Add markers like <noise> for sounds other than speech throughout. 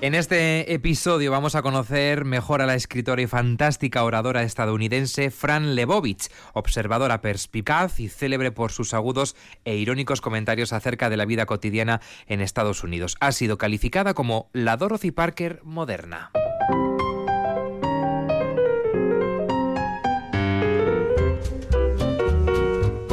En este episodio vamos a conocer mejor a la escritora y fantástica oradora estadounidense Fran Lebovich, observadora perspicaz y célebre por sus agudos e irónicos comentarios acerca de la vida cotidiana en Estados Unidos. Ha sido calificada como la Dorothy Parker moderna.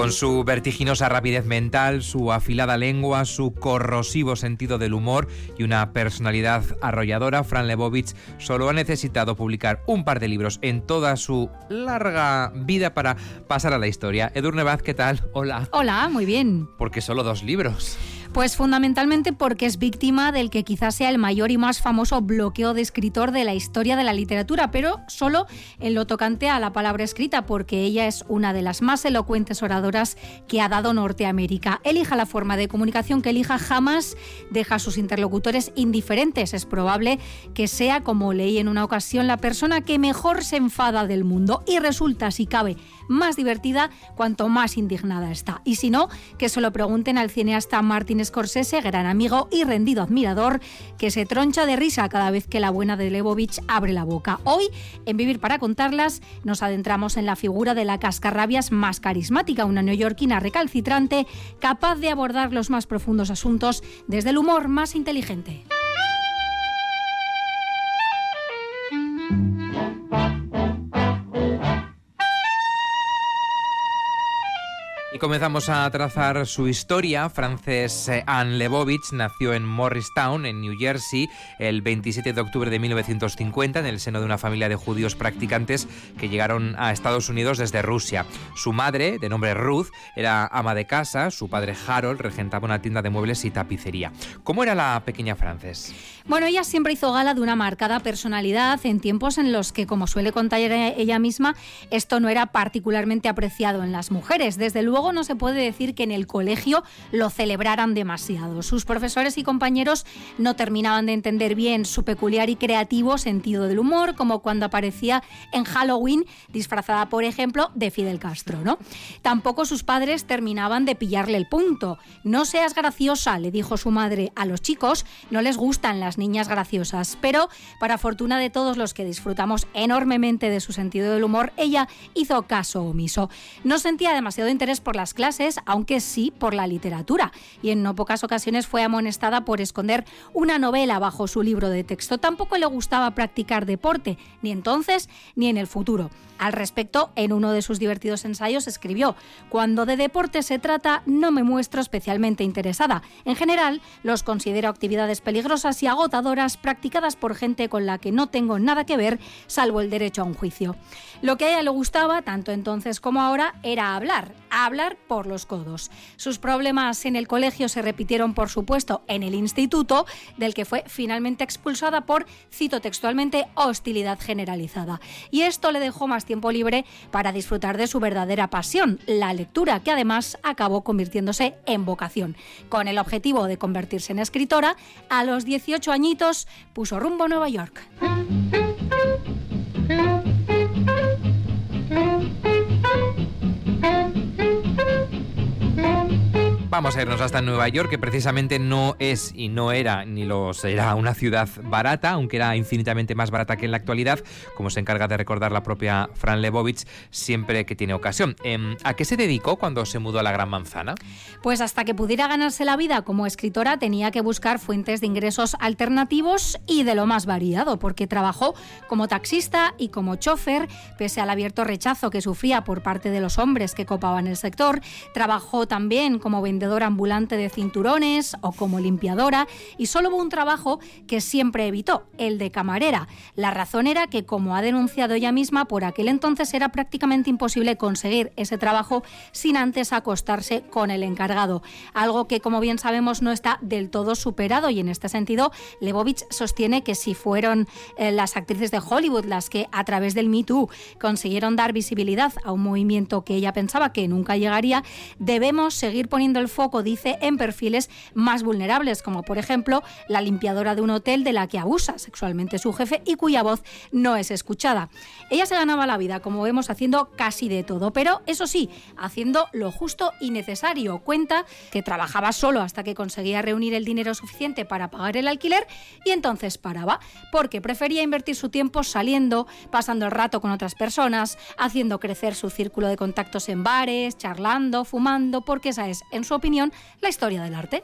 Con su vertiginosa rapidez mental, su afilada lengua, su corrosivo sentido del humor y una personalidad arrolladora, Fran Lebovich solo ha necesitado publicar un par de libros en toda su larga vida para pasar a la historia. Edurne Vaz, ¿qué tal? Hola. Hola, muy bien. Porque solo dos libros. Pues fundamentalmente porque es víctima del que quizás sea el mayor y más famoso bloqueo de escritor de la historia de la literatura, pero solo en lo tocante a la palabra escrita, porque ella es una de las más elocuentes oradoras que ha dado Norteamérica. Elija la forma de comunicación que elija, jamás deja a sus interlocutores indiferentes. Es probable que sea, como leí en una ocasión, la persona que mejor se enfada del mundo y resulta, si cabe, más divertida cuanto más indignada está. Y si no, que se lo pregunten al cineasta Martin Scorsese, gran amigo y rendido admirador, que se troncha de risa cada vez que la buena de Lebovich abre la boca. Hoy, en Vivir para contarlas, nos adentramos en la figura de la cascarrabias más carismática, una neoyorquina recalcitrante, capaz de abordar los más profundos asuntos desde el humor más inteligente. Comenzamos a trazar su historia. Frances eh, Anne Lebovich nació en Morristown, en New Jersey, el 27 de octubre de 1950, en el seno de una familia de judíos practicantes que llegaron a Estados Unidos desde Rusia. Su madre, de nombre Ruth, era ama de casa, su padre Harold regentaba una tienda de muebles y tapicería. ¿Cómo era la pequeña Frances? Bueno, ella siempre hizo gala de una marcada personalidad en tiempos en los que, como suele contar ella misma, esto no era particularmente apreciado en las mujeres. Desde luego, no se puede decir que en el colegio lo celebraran demasiado. Sus profesores y compañeros no terminaban de entender bien su peculiar y creativo sentido del humor, como cuando aparecía en Halloween disfrazada, por ejemplo, de Fidel Castro, ¿no? Tampoco sus padres terminaban de pillarle el punto. No seas graciosa, le dijo su madre. A los chicos no les gustan las niñas graciosas, pero para fortuna de todos los que disfrutamos enormemente de su sentido del humor, ella hizo caso omiso. No sentía demasiado interés por la las clases, aunque sí por la literatura, y en no pocas ocasiones fue amonestada por esconder una novela bajo su libro de texto. Tampoco le gustaba practicar deporte, ni entonces ni en el futuro. Al respecto, en uno de sus divertidos ensayos escribió, Cuando de deporte se trata, no me muestro especialmente interesada. En general, los considero actividades peligrosas y agotadoras practicadas por gente con la que no tengo nada que ver, salvo el derecho a un juicio. Lo que a ella le gustaba, tanto entonces como ahora, era hablar, hablar por los codos. Sus problemas en el colegio se repitieron, por supuesto, en el instituto, del que fue finalmente expulsada por, cito textualmente, hostilidad generalizada. Y esto le dejó más tiempo libre para disfrutar de su verdadera pasión, la lectura, que además acabó convirtiéndose en vocación. Con el objetivo de convertirse en escritora, a los 18 añitos puso rumbo a Nueva York. Vamos a irnos hasta Nueva York, que precisamente no es y no era ni lo será una ciudad barata, aunque era infinitamente más barata que en la actualidad, como se encarga de recordar la propia Fran Lebovich siempre que tiene ocasión. Em, ¿A qué se dedicó cuando se mudó a la Gran Manzana? Pues hasta que pudiera ganarse la vida como escritora tenía que buscar fuentes de ingresos alternativos y de lo más variado, porque trabajó como taxista y como chofer, pese al abierto rechazo que sufría por parte de los hombres que copaban el sector. Trabajó también como vendedor ambulante de cinturones o como limpiadora y solo hubo un trabajo que siempre evitó, el de camarera. La razón era que, como ha denunciado ella misma, por aquel entonces era prácticamente imposible conseguir ese trabajo sin antes acostarse con el encargado, algo que como bien sabemos no está del todo superado y en este sentido Lebovich sostiene que si fueron eh, las actrices de Hollywood las que a través del Me Too consiguieron dar visibilidad a un movimiento que ella pensaba que nunca llegaría, debemos seguir poniendo el foco, dice, en perfiles más vulnerables, como por ejemplo la limpiadora de un hotel de la que abusa sexualmente su jefe y cuya voz no es escuchada. Ella se ganaba la vida, como vemos, haciendo casi de todo, pero eso sí, haciendo lo justo y necesario. Cuenta que trabajaba solo hasta que conseguía reunir el dinero suficiente para pagar el alquiler y entonces paraba, porque prefería invertir su tiempo saliendo, pasando el rato con otras personas, haciendo crecer su círculo de contactos en bares, charlando, fumando, porque esa es, en su opinión, la historia del arte.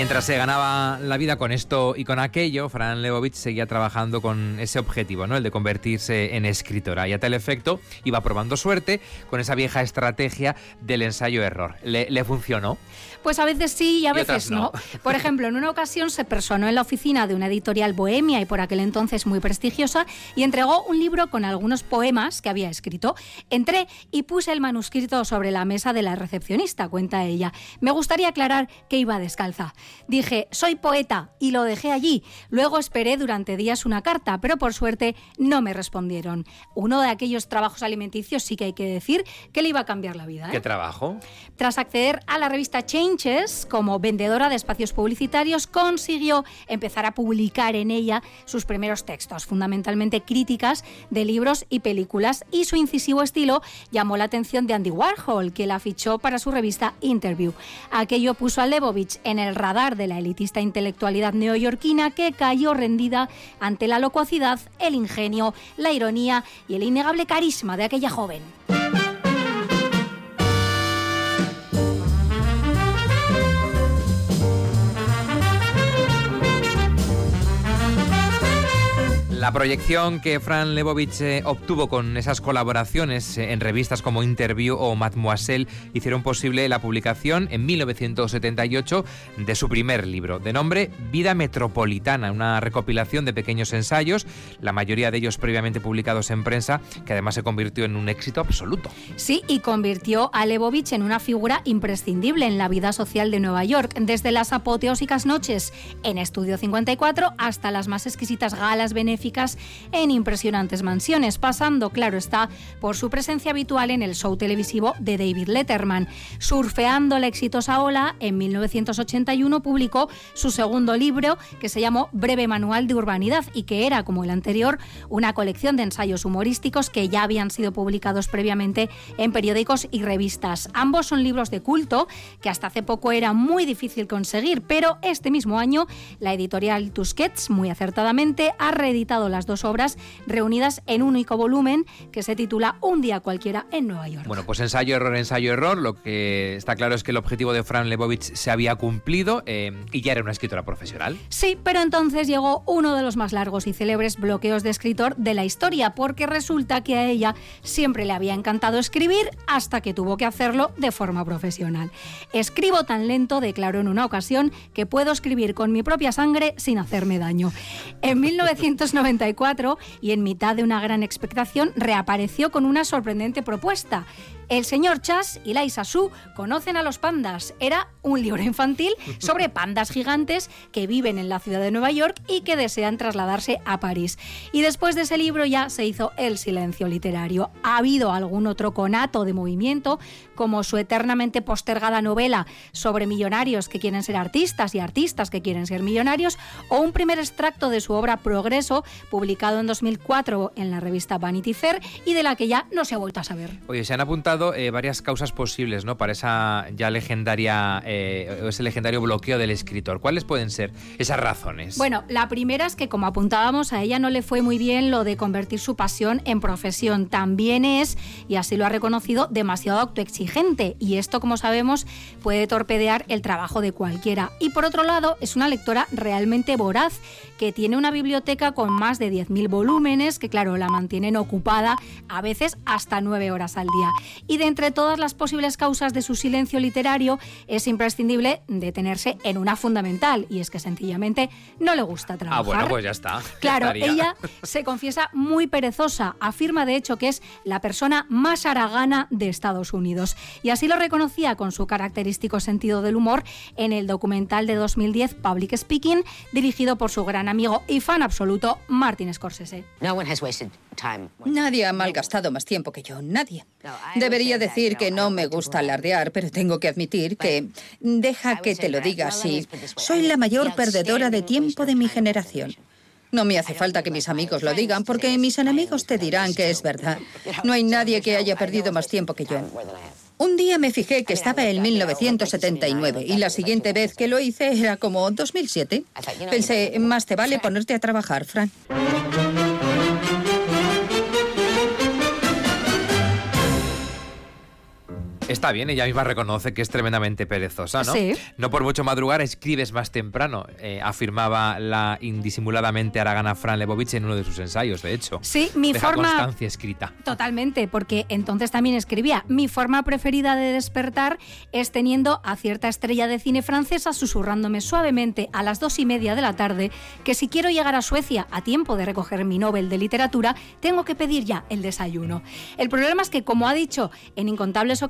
Mientras se ganaba la vida con esto y con aquello, Fran Lebovich seguía trabajando con ese objetivo, ¿no? el de convertirse en escritora. Y a tal efecto iba probando suerte con esa vieja estrategia del ensayo-error. ¿Le, funcionó? Pues a veces sí y a veces no. <laughs> Por ejemplo, en una ocasión se personó en la oficina de una editorial bohemia y por aquel entonces muy prestigiosa y entregó un libro con algunos poemas que había escrito. Entré y puse el manuscrito sobre la mesa de la recepcionista, cuenta ella. Me gustaría aclarar que iba descalza. Dije, soy poeta, y lo dejé allí. Luego esperé durante días una carta, pero por suerte no me respondieron. Uno de aquellos trabajos alimenticios sí que hay que decir que le iba a cambiar la vida. ¿eh? ¿Qué trabajo? Tras acceder a la revista Changes como vendedora de espacios publicitarios, consiguió empezar a publicar en ella sus primeros textos, fundamentalmente críticas de libros y películas, y su incisivo estilo llamó la atención de Andy Warhol, que la fichó para su revista Interview. Aquello puso a Lebovich en el radar de la elitista intelectualidad neoyorquina que cayó rendida ante la locuacidad, el ingenio, la ironía y el innegable carisma de aquella joven. La proyección que Fran Lebovich eh, obtuvo con esas colaboraciones eh, en revistas como Interview o Mademoiselle hicieron posible la publicación en 1978 de su primer libro, de nombre Vida Metropolitana, una recopilación de pequeños ensayos, la mayoría de ellos previamente publicados en prensa, que además se convirtió en un éxito absoluto. Sí, y convirtió a Lebovich en una figura imprescindible en la vida social de Nueva York, desde las apoteósicas noches en Estudio 54 hasta las más exquisitas galas benéficas en impresionantes mansiones, pasando, claro está, por su presencia habitual en el show televisivo de David Letterman. Surfeando la exitosa ola, en 1981 publicó su segundo libro, que se llamó Breve Manual de Urbanidad y que era, como el anterior, una colección de ensayos humorísticos que ya habían sido publicados previamente en periódicos y revistas. Ambos son libros de culto que hasta hace poco era muy difícil conseguir, pero este mismo año la editorial Tusquets, muy acertadamente, ha reeditado las dos obras reunidas en un único volumen que se titula Un día cualquiera en Nueva York. Bueno, pues ensayo, error, ensayo, error. Lo que está claro es que el objetivo de Fran Lebovich se había cumplido eh, y ya era una escritora profesional. Sí, pero entonces llegó uno de los más largos y célebres bloqueos de escritor de la historia, porque resulta que a ella siempre le había encantado escribir hasta que tuvo que hacerlo de forma profesional. Escribo tan lento, declaró en una ocasión, que puedo escribir con mi propia sangre sin hacerme daño. En 1990 <laughs> y en mitad de una gran expectación reapareció con una sorprendente propuesta. El señor Chas y Laisa Su conocen a los pandas. Era un libro infantil sobre <laughs> pandas gigantes que viven en la ciudad de Nueva York y que desean trasladarse a París. Y después de ese libro ya se hizo El silencio literario. Ha habido algún otro conato de movimiento, como su eternamente postergada novela sobre millonarios que quieren ser artistas y artistas que quieren ser millonarios, o un primer extracto de su obra Progreso, publicado en 2004 en la revista Vanity Fair y de la que ya no se ha vuelto a saber. Oye, se han apuntado eh, varias causas posibles, ¿no? Para esa ya legendaria, eh, ese legendario bloqueo del escritor. ¿Cuáles pueden ser esas razones? Bueno, la primera es que, como apuntábamos, a ella no le fue muy bien lo de convertir su pasión en profesión. También es, y así lo ha reconocido, demasiado autoexigente. Y esto, como sabemos, puede torpedear el trabajo de cualquiera. Y por otro lado, es una lectora realmente voraz, que tiene una biblioteca con más de 10.000 volúmenes, que claro, la mantienen ocupada a veces hasta nueve horas al día. Y de entre todas las posibles causas de su silencio literario, es imprescindible detenerse en una fundamental, y es que sencillamente no le gusta trabajar. Ah, bueno, pues ya está. Claro, ella se confiesa muy perezosa, afirma de hecho que es la persona más aragana de Estados Unidos. Y así lo reconocía con su característico sentido del humor en el documental de 2010 Public Speaking, dirigido por su gran amigo y fan absoluto Martin Scorsese. Nadie ha malgastado más tiempo que yo, nadie. Debería decir que no me gusta alardear, pero tengo que admitir que, deja que te lo diga así, soy la mayor perdedora de tiempo de mi generación. No me hace falta que mis amigos lo digan, porque mis enemigos te dirán que es verdad. No hay nadie que haya perdido más tiempo que yo. Un día me fijé que estaba en 1979 y la siguiente vez que lo hice era como 2007. Pensé, más te vale ponerte a trabajar, Fran. Está bien, ella misma reconoce que es tremendamente perezosa, ¿no? Sí. No por mucho madrugar escribes más temprano, eh, afirmaba la indisimuladamente aragana Fran Lebovich en uno de sus ensayos, de hecho. Sí, mi Deja forma... constancia escrita. Totalmente, porque entonces también escribía, mi forma preferida de despertar es teniendo a cierta estrella de cine francesa susurrándome suavemente a las dos y media de la tarde que si quiero llegar a Suecia a tiempo de recoger mi Nobel de Literatura, tengo que pedir ya el desayuno. El problema es que, como ha dicho en incontables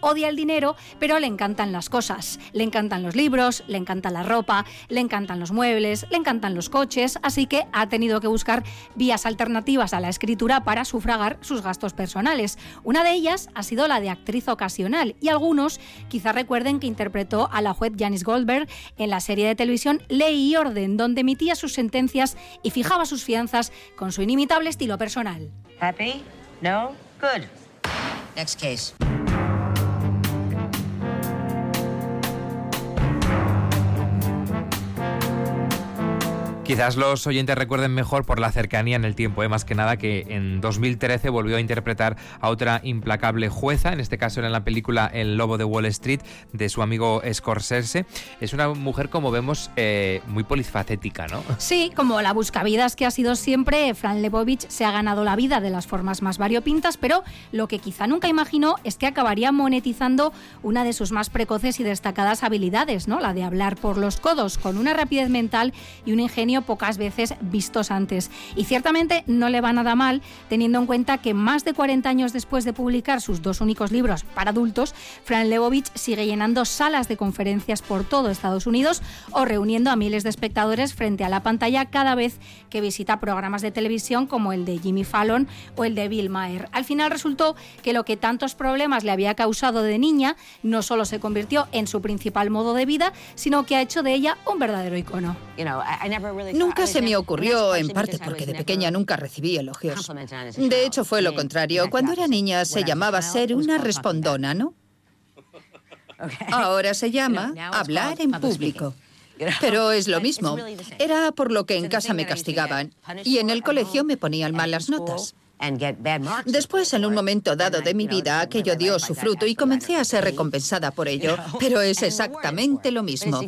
odia el dinero, pero le encantan las cosas. Le encantan los libros, le encanta la ropa, le encantan los muebles, le encantan los coches, así que ha tenido que buscar vías alternativas a la escritura para sufragar sus gastos personales. Una de ellas ha sido la de actriz ocasional y algunos quizá recuerden que interpretó a la juez Janice Goldberg en la serie de televisión Ley y Orden, donde emitía sus sentencias y fijaba sus fianzas con su inimitable estilo personal. Happy? No? Good. Next case. Quizás los oyentes recuerden mejor por la cercanía en el tiempo, ¿eh? más que nada que en 2013 volvió a interpretar a otra implacable jueza, en este caso era en la película El Lobo de Wall Street de su amigo Scorsese. Es una mujer, como vemos, eh, muy polifacética, ¿no? <laughs> Sí, como la buscavidas que ha sido siempre, Fran Lebovich se ha ganado la vida de las formas más variopintas, pero lo que quizá nunca imaginó es que acabaría monetizando una de sus más precoces y destacadas habilidades, ¿no? La de hablar por los codos con una rapidez mental y un ingenio pocas veces vistos antes. Y ciertamente no le va nada mal, teniendo en cuenta que más de 40 años después de publicar sus dos únicos libros para adultos, Fran Lebovich sigue llenando salas de conferencias por todo Estados Unidos o reuniendo a miles de espectadores frente a la pantalla cada vez que visita programas de televisión como el de Jimmy Fallon o el de Bill Maher. Al final resultó que lo que tantos problemas le había causado de niña no solo se convirtió en su principal modo de vida, sino que ha hecho de ella un verdadero icono. Nunca se me ocurrió, en parte porque de pequeña nunca recibí elogios. De hecho, fue lo contrario. Cuando era niña se llamaba ser una respondona, ¿no? Ahora se llama hablar en público. Pero es lo mismo. Era por lo que en casa me castigaban y en el colegio me ponían malas notas. Después, en un momento dado de mi vida, aquello dio su fruto y comencé a ser recompensada por ello. Pero es exactamente lo mismo.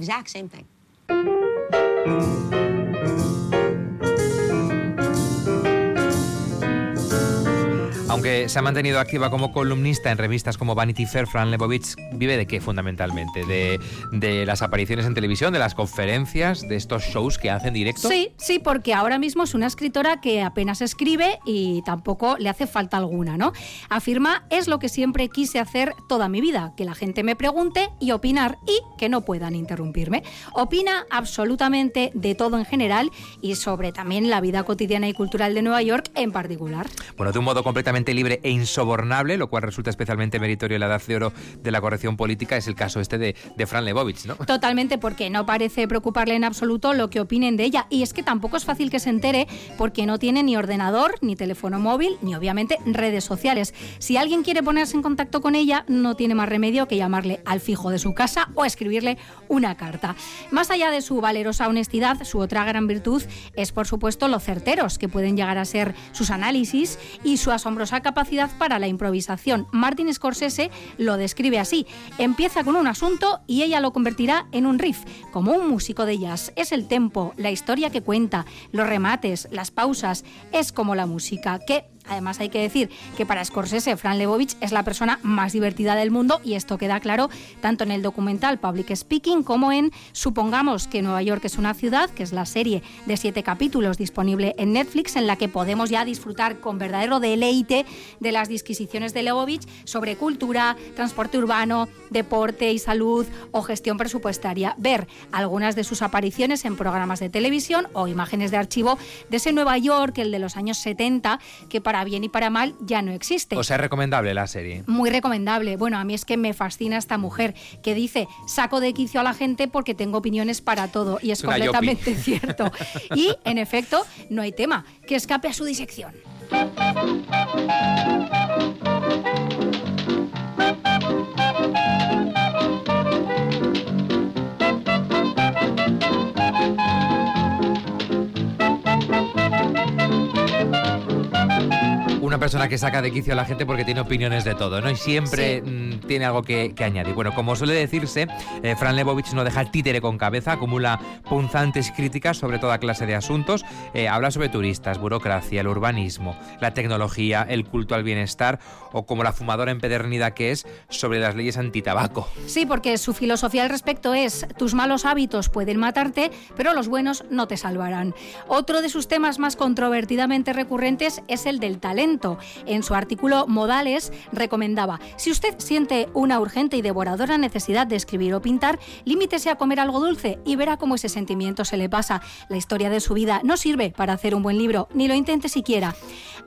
Aunque se ha mantenido activa como columnista en revistas como Vanity Fair, Fran Lebovich vive de qué fundamentalmente? De, de, las apariciones en televisión, de las conferencias, de estos shows que hacen directo. Sí, sí, porque ahora mismo es una escritora que apenas escribe y tampoco le hace falta alguna, ¿no? Afirma, es lo que siempre quise hacer toda mi vida, que la gente me pregunte y opinar y que no puedan interrumpirme. Opina absolutamente de todo en general y sobre también la vida cotidiana y cultural de Nueva York en particular. Bueno, de un modo completamente libre e insobornable, lo cual resulta especialmente meritorio en la edad de oro de la corrección política, es el caso este de, de Fran Lebovich, ¿no? Totalmente, porque no parece preocuparle en absoluto lo que opinen de ella. Y es que tampoco es fácil que se entere porque no tiene ni ordenador, ni teléfono móvil, ni obviamente redes sociales. Si alguien quiere ponerse en contacto con ella, no tiene más remedio que llamarle al fijo de su casa o escribirle una carta. Más allá de su valerosa honestidad, su otra gran virtud es, por supuesto, lo certeros que pueden llegar a ser sus análisis y su asombrosa capacidad para la improvisación. Martin Scorsese lo describe así. Empieza con un asunto y ella lo convertirá en un riff, como un músico de jazz. Es el tempo, la historia que cuenta, los remates, las pausas. Es como la música, que Además, hay que decir que para Scorsese, Fran Lebovich es la persona más divertida del mundo y esto queda claro tanto en el documental Public Speaking como en Supongamos que Nueva York es una ciudad, que es la serie de siete capítulos disponible en Netflix, en la que podemos ya disfrutar con verdadero deleite de las disquisiciones de Lebovich sobre cultura, transporte urbano, deporte y salud o gestión presupuestaria. Ver algunas de sus apariciones en programas de televisión o imágenes de archivo de ese Nueva York, el de los años 70, que para bien y para mal ya no existe. O sea, recomendable la serie. Muy recomendable. Bueno, a mí es que me fascina esta mujer que dice, saco de quicio a la gente porque tengo opiniones para todo. Y es, completamente <laughs> cierto. Y, en efecto, no hay tema que escape a su disección. Una persona que saca de quicio a la gente porque tiene opiniones de todo, ¿no? Y siempre mm, tiene algo que, añadir. Bueno, como suele decirse, eh, Fran Lebovich no deja títere con cabeza, acumula punzantes críticas sobre toda clase de asuntos. Eh, habla sobre turistas, burocracia, el urbanismo, la tecnología, el culto al bienestar o como la fumadora empedernida que es sobre las leyes antitabaco. Sí, porque su filosofía al respecto es tus malos hábitos pueden matarte, pero los buenos no te salvarán. Otro de sus temas más controvertidamente recurrentes es el del talento en su artículo Modales recomendaba, si usted siente una urgente y devoradora necesidad de escribir o pintar, limítese a comer algo dulce y verá cómo ese sentimiento se le pasa. La historia de su vida no sirve para hacer un buen libro, ni lo intente siquiera.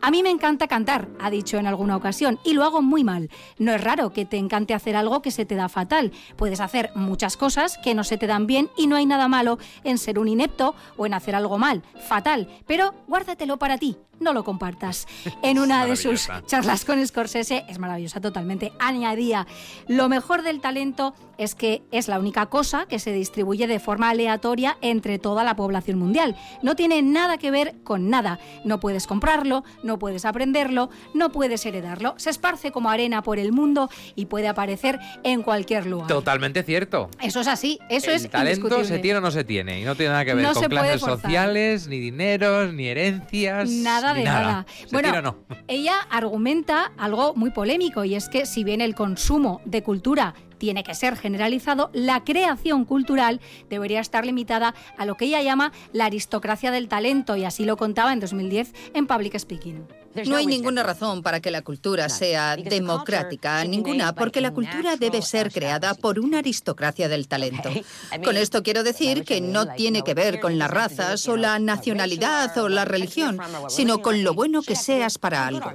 A mí me encanta cantar, ha dicho en alguna ocasión, y lo hago muy mal. No es raro que te encante hacer algo que se te da fatal. Puedes hacer muchas cosas que no se te dan bien y no hay nada malo en ser un inepto o en hacer algo mal, fatal, pero guárdatelo para ti, no lo compartas. En una de sus charlas con Scorsese, es maravillosa totalmente, añadía, lo mejor del talento es que es la única cosa que se distribuye de forma aleatoria entre toda la población mundial. No tiene nada que ver con nada. No puedes comprarlo, no puedes aprenderlo, no puedes heredarlo. Se esparce como arena por el mundo y puede aparecer en cualquier lugar. Totalmente cierto. Eso es así, eso es El talento se tiene o no se tiene y no tiene nada que ver con clases sociales, ni dineros, ni herencias. Nada de nada. Bueno, ella argumenta algo muy polémico y es que si bien el consumo de cultura tiene que ser generalizado, la creación cultural debería estar limitada a lo que ella llama la aristocracia del talento y así lo contaba en 2010 en Public Speaking. No hay ninguna razón para que la cultura sea democrática, ninguna, porque la cultura debe ser creada por una aristocracia del talento. <laughs> Con esto quiero decir que no tiene que ver con las razas o la nacionalidad o la religión, sino con lo bueno que seas para algo.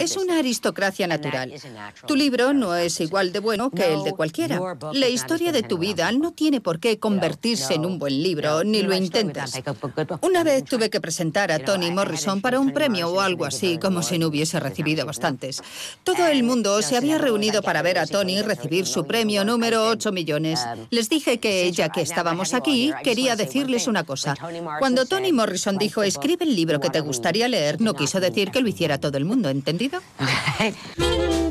Es una aristocracia natural. Tu libro no es igual de bueno que el de cualquiera. La historia de tu vida no tiene por qué convertirse en un buen libro, ni lo intentas. Una vez tuve que presentar a Toni Morrison para un premio o algo así, como si no hubiese recibido bastantes. Todo el mundo se había reunido para ver a Tony recibir su premio número 8 millones. Les dije que, ya que estábamos aquí, quería decirles una cosa. Cuando Toni Morrison dijo, escribe el libro que te gustaría leer, no quiso decir que lo hiciera todo el mundo, ¿entendido? Sentido? <laughs>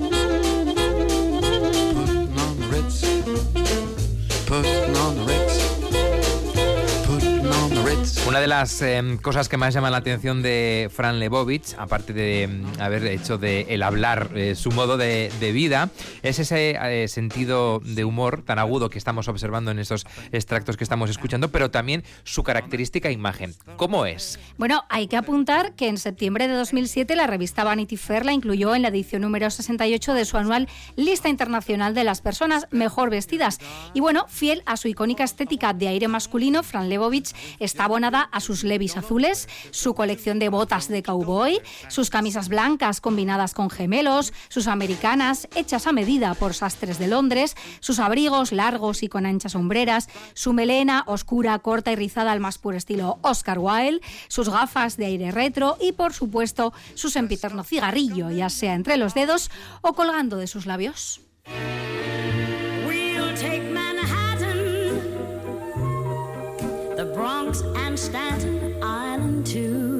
Una de las em, cosas que más llama la atención de Fran Lebovich, aparte de em, haber hecho de el hablar eh, su modo de, vida, es ese eh, sentido de humor tan agudo que estamos observando en estos extractos que estamos escuchando, pero también su característica imagen. ¿Cómo es? Bueno, hay que apuntar que en septiembre de 2007 la revista Vanity Fair la incluyó en la edición número 68 de su anual Lista Internacional de las Personas Mejor Vestidas. Y bueno, fiel a su icónica estética de aire masculino, Fran Lebovich está a sus levis azules, su colección de botas de cowboy, sus camisas blancas combinadas con gemelos, sus americanas hechas a medida por sastres de Londres, sus abrigos largos y con anchas sombreras, su melena oscura, corta y rizada al más puro estilo Oscar Wilde, sus gafas de aire retro y por supuesto su sempiterno cigarrillo, ya sea entre los dedos o colgando de sus labios. Bronx and Staten Island too.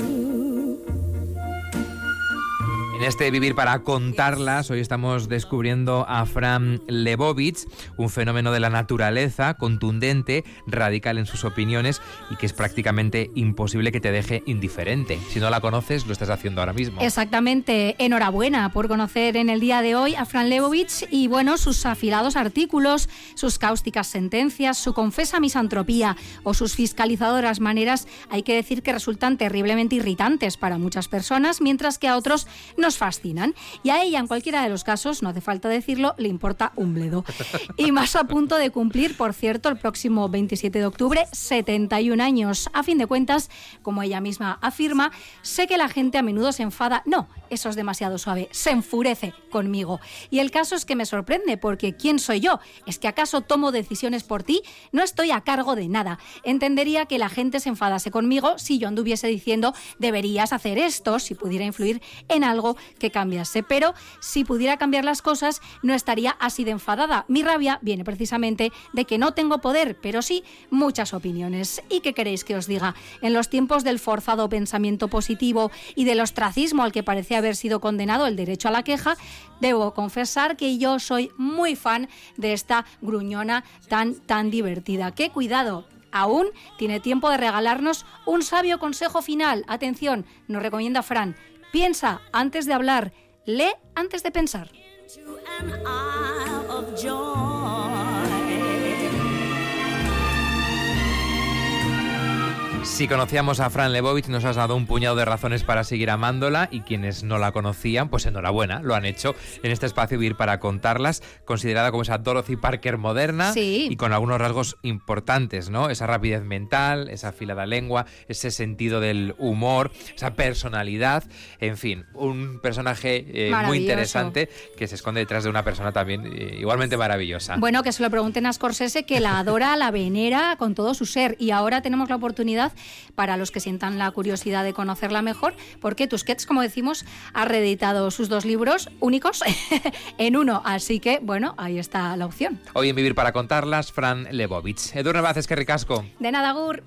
Este Vivir para contarlas, hoy estamos descubriendo a Fran Lebovitz, un fenómeno de la naturaleza, contundente, radical en sus opiniones y que es prácticamente imposible que te deje indiferente. Si no la conoces, lo estás haciendo ahora mismo. Exactamente. Enhorabuena por conocer en el día de hoy a Fran Lebovitz y bueno, sus afilados artículos, sus cáusticas sentencias, su confesa misantropía o sus fiscalizadoras maneras, hay que decir que resultan terriblemente irritantes para muchas personas, mientras que a otros nos fascinan. Y a ella, en cualquiera de los casos, no hace falta decirlo, le importa un bledo. <laughs> Y más a punto de cumplir, por cierto, el próximo 27 de octubre, 71 años. A fin de cuentas, como ella misma afirma, sé que la gente a menudo se enfada. No, eso es demasiado suave. Se enfurece conmigo. Y el caso es que me sorprende, porque ¿quién soy yo? ¿Es que acaso tomo decisiones por ti? No estoy a cargo de nada. Entendería que la gente se enfadase conmigo si yo anduviese diciendo deberías hacer esto, si pudiera influir en algo que cambiase. Pero si pudiera cambiar las cosas, no estaría así de enfadada. Mi rabia viene precisamente de que no tengo poder, pero sí muchas opiniones. ¿Y qué queréis que os diga? En los tiempos del forzado pensamiento positivo y del ostracismo al que parece haber sido condenado el derecho a la queja, debo confesar que yo soy muy fan de esta gruñona tan, tan divertida. ¡Qué cuidado! Aún tiene tiempo de regalarnos un sabio consejo final. Atención, nos recomienda Fran. Piensa antes de hablar, lee antes de pensar. Si conocíamos a Fran Lebovich, nos has dado un puñado de razones para seguir amándola y quienes no la conocían, pues enhorabuena, lo han hecho en este espacio Vivir para contarlas, considerada como esa Dorothy Parker moderna y con algunos rasgos importantes, ¿no? Esa rapidez mental, esa afilada lengua, ese sentido del humor, esa personalidad, en fin, un personaje eh, muy interesante que se esconde detrás de una persona también eh, igualmente maravillosa. Bueno, que se lo pregunten a Scorsese, que la adora, la venera con todo su ser y ahora tenemos la oportunidad para los que sientan la curiosidad de conocerla mejor, porque Tusquets, como decimos, ha reeditado sus dos libros únicos <laughs> en uno. Así que, bueno, ahí está la opción. Hoy en Vivir para contarlas, Fran Lebovitz. Edurne Baces, que ricasco. De nada, Gur.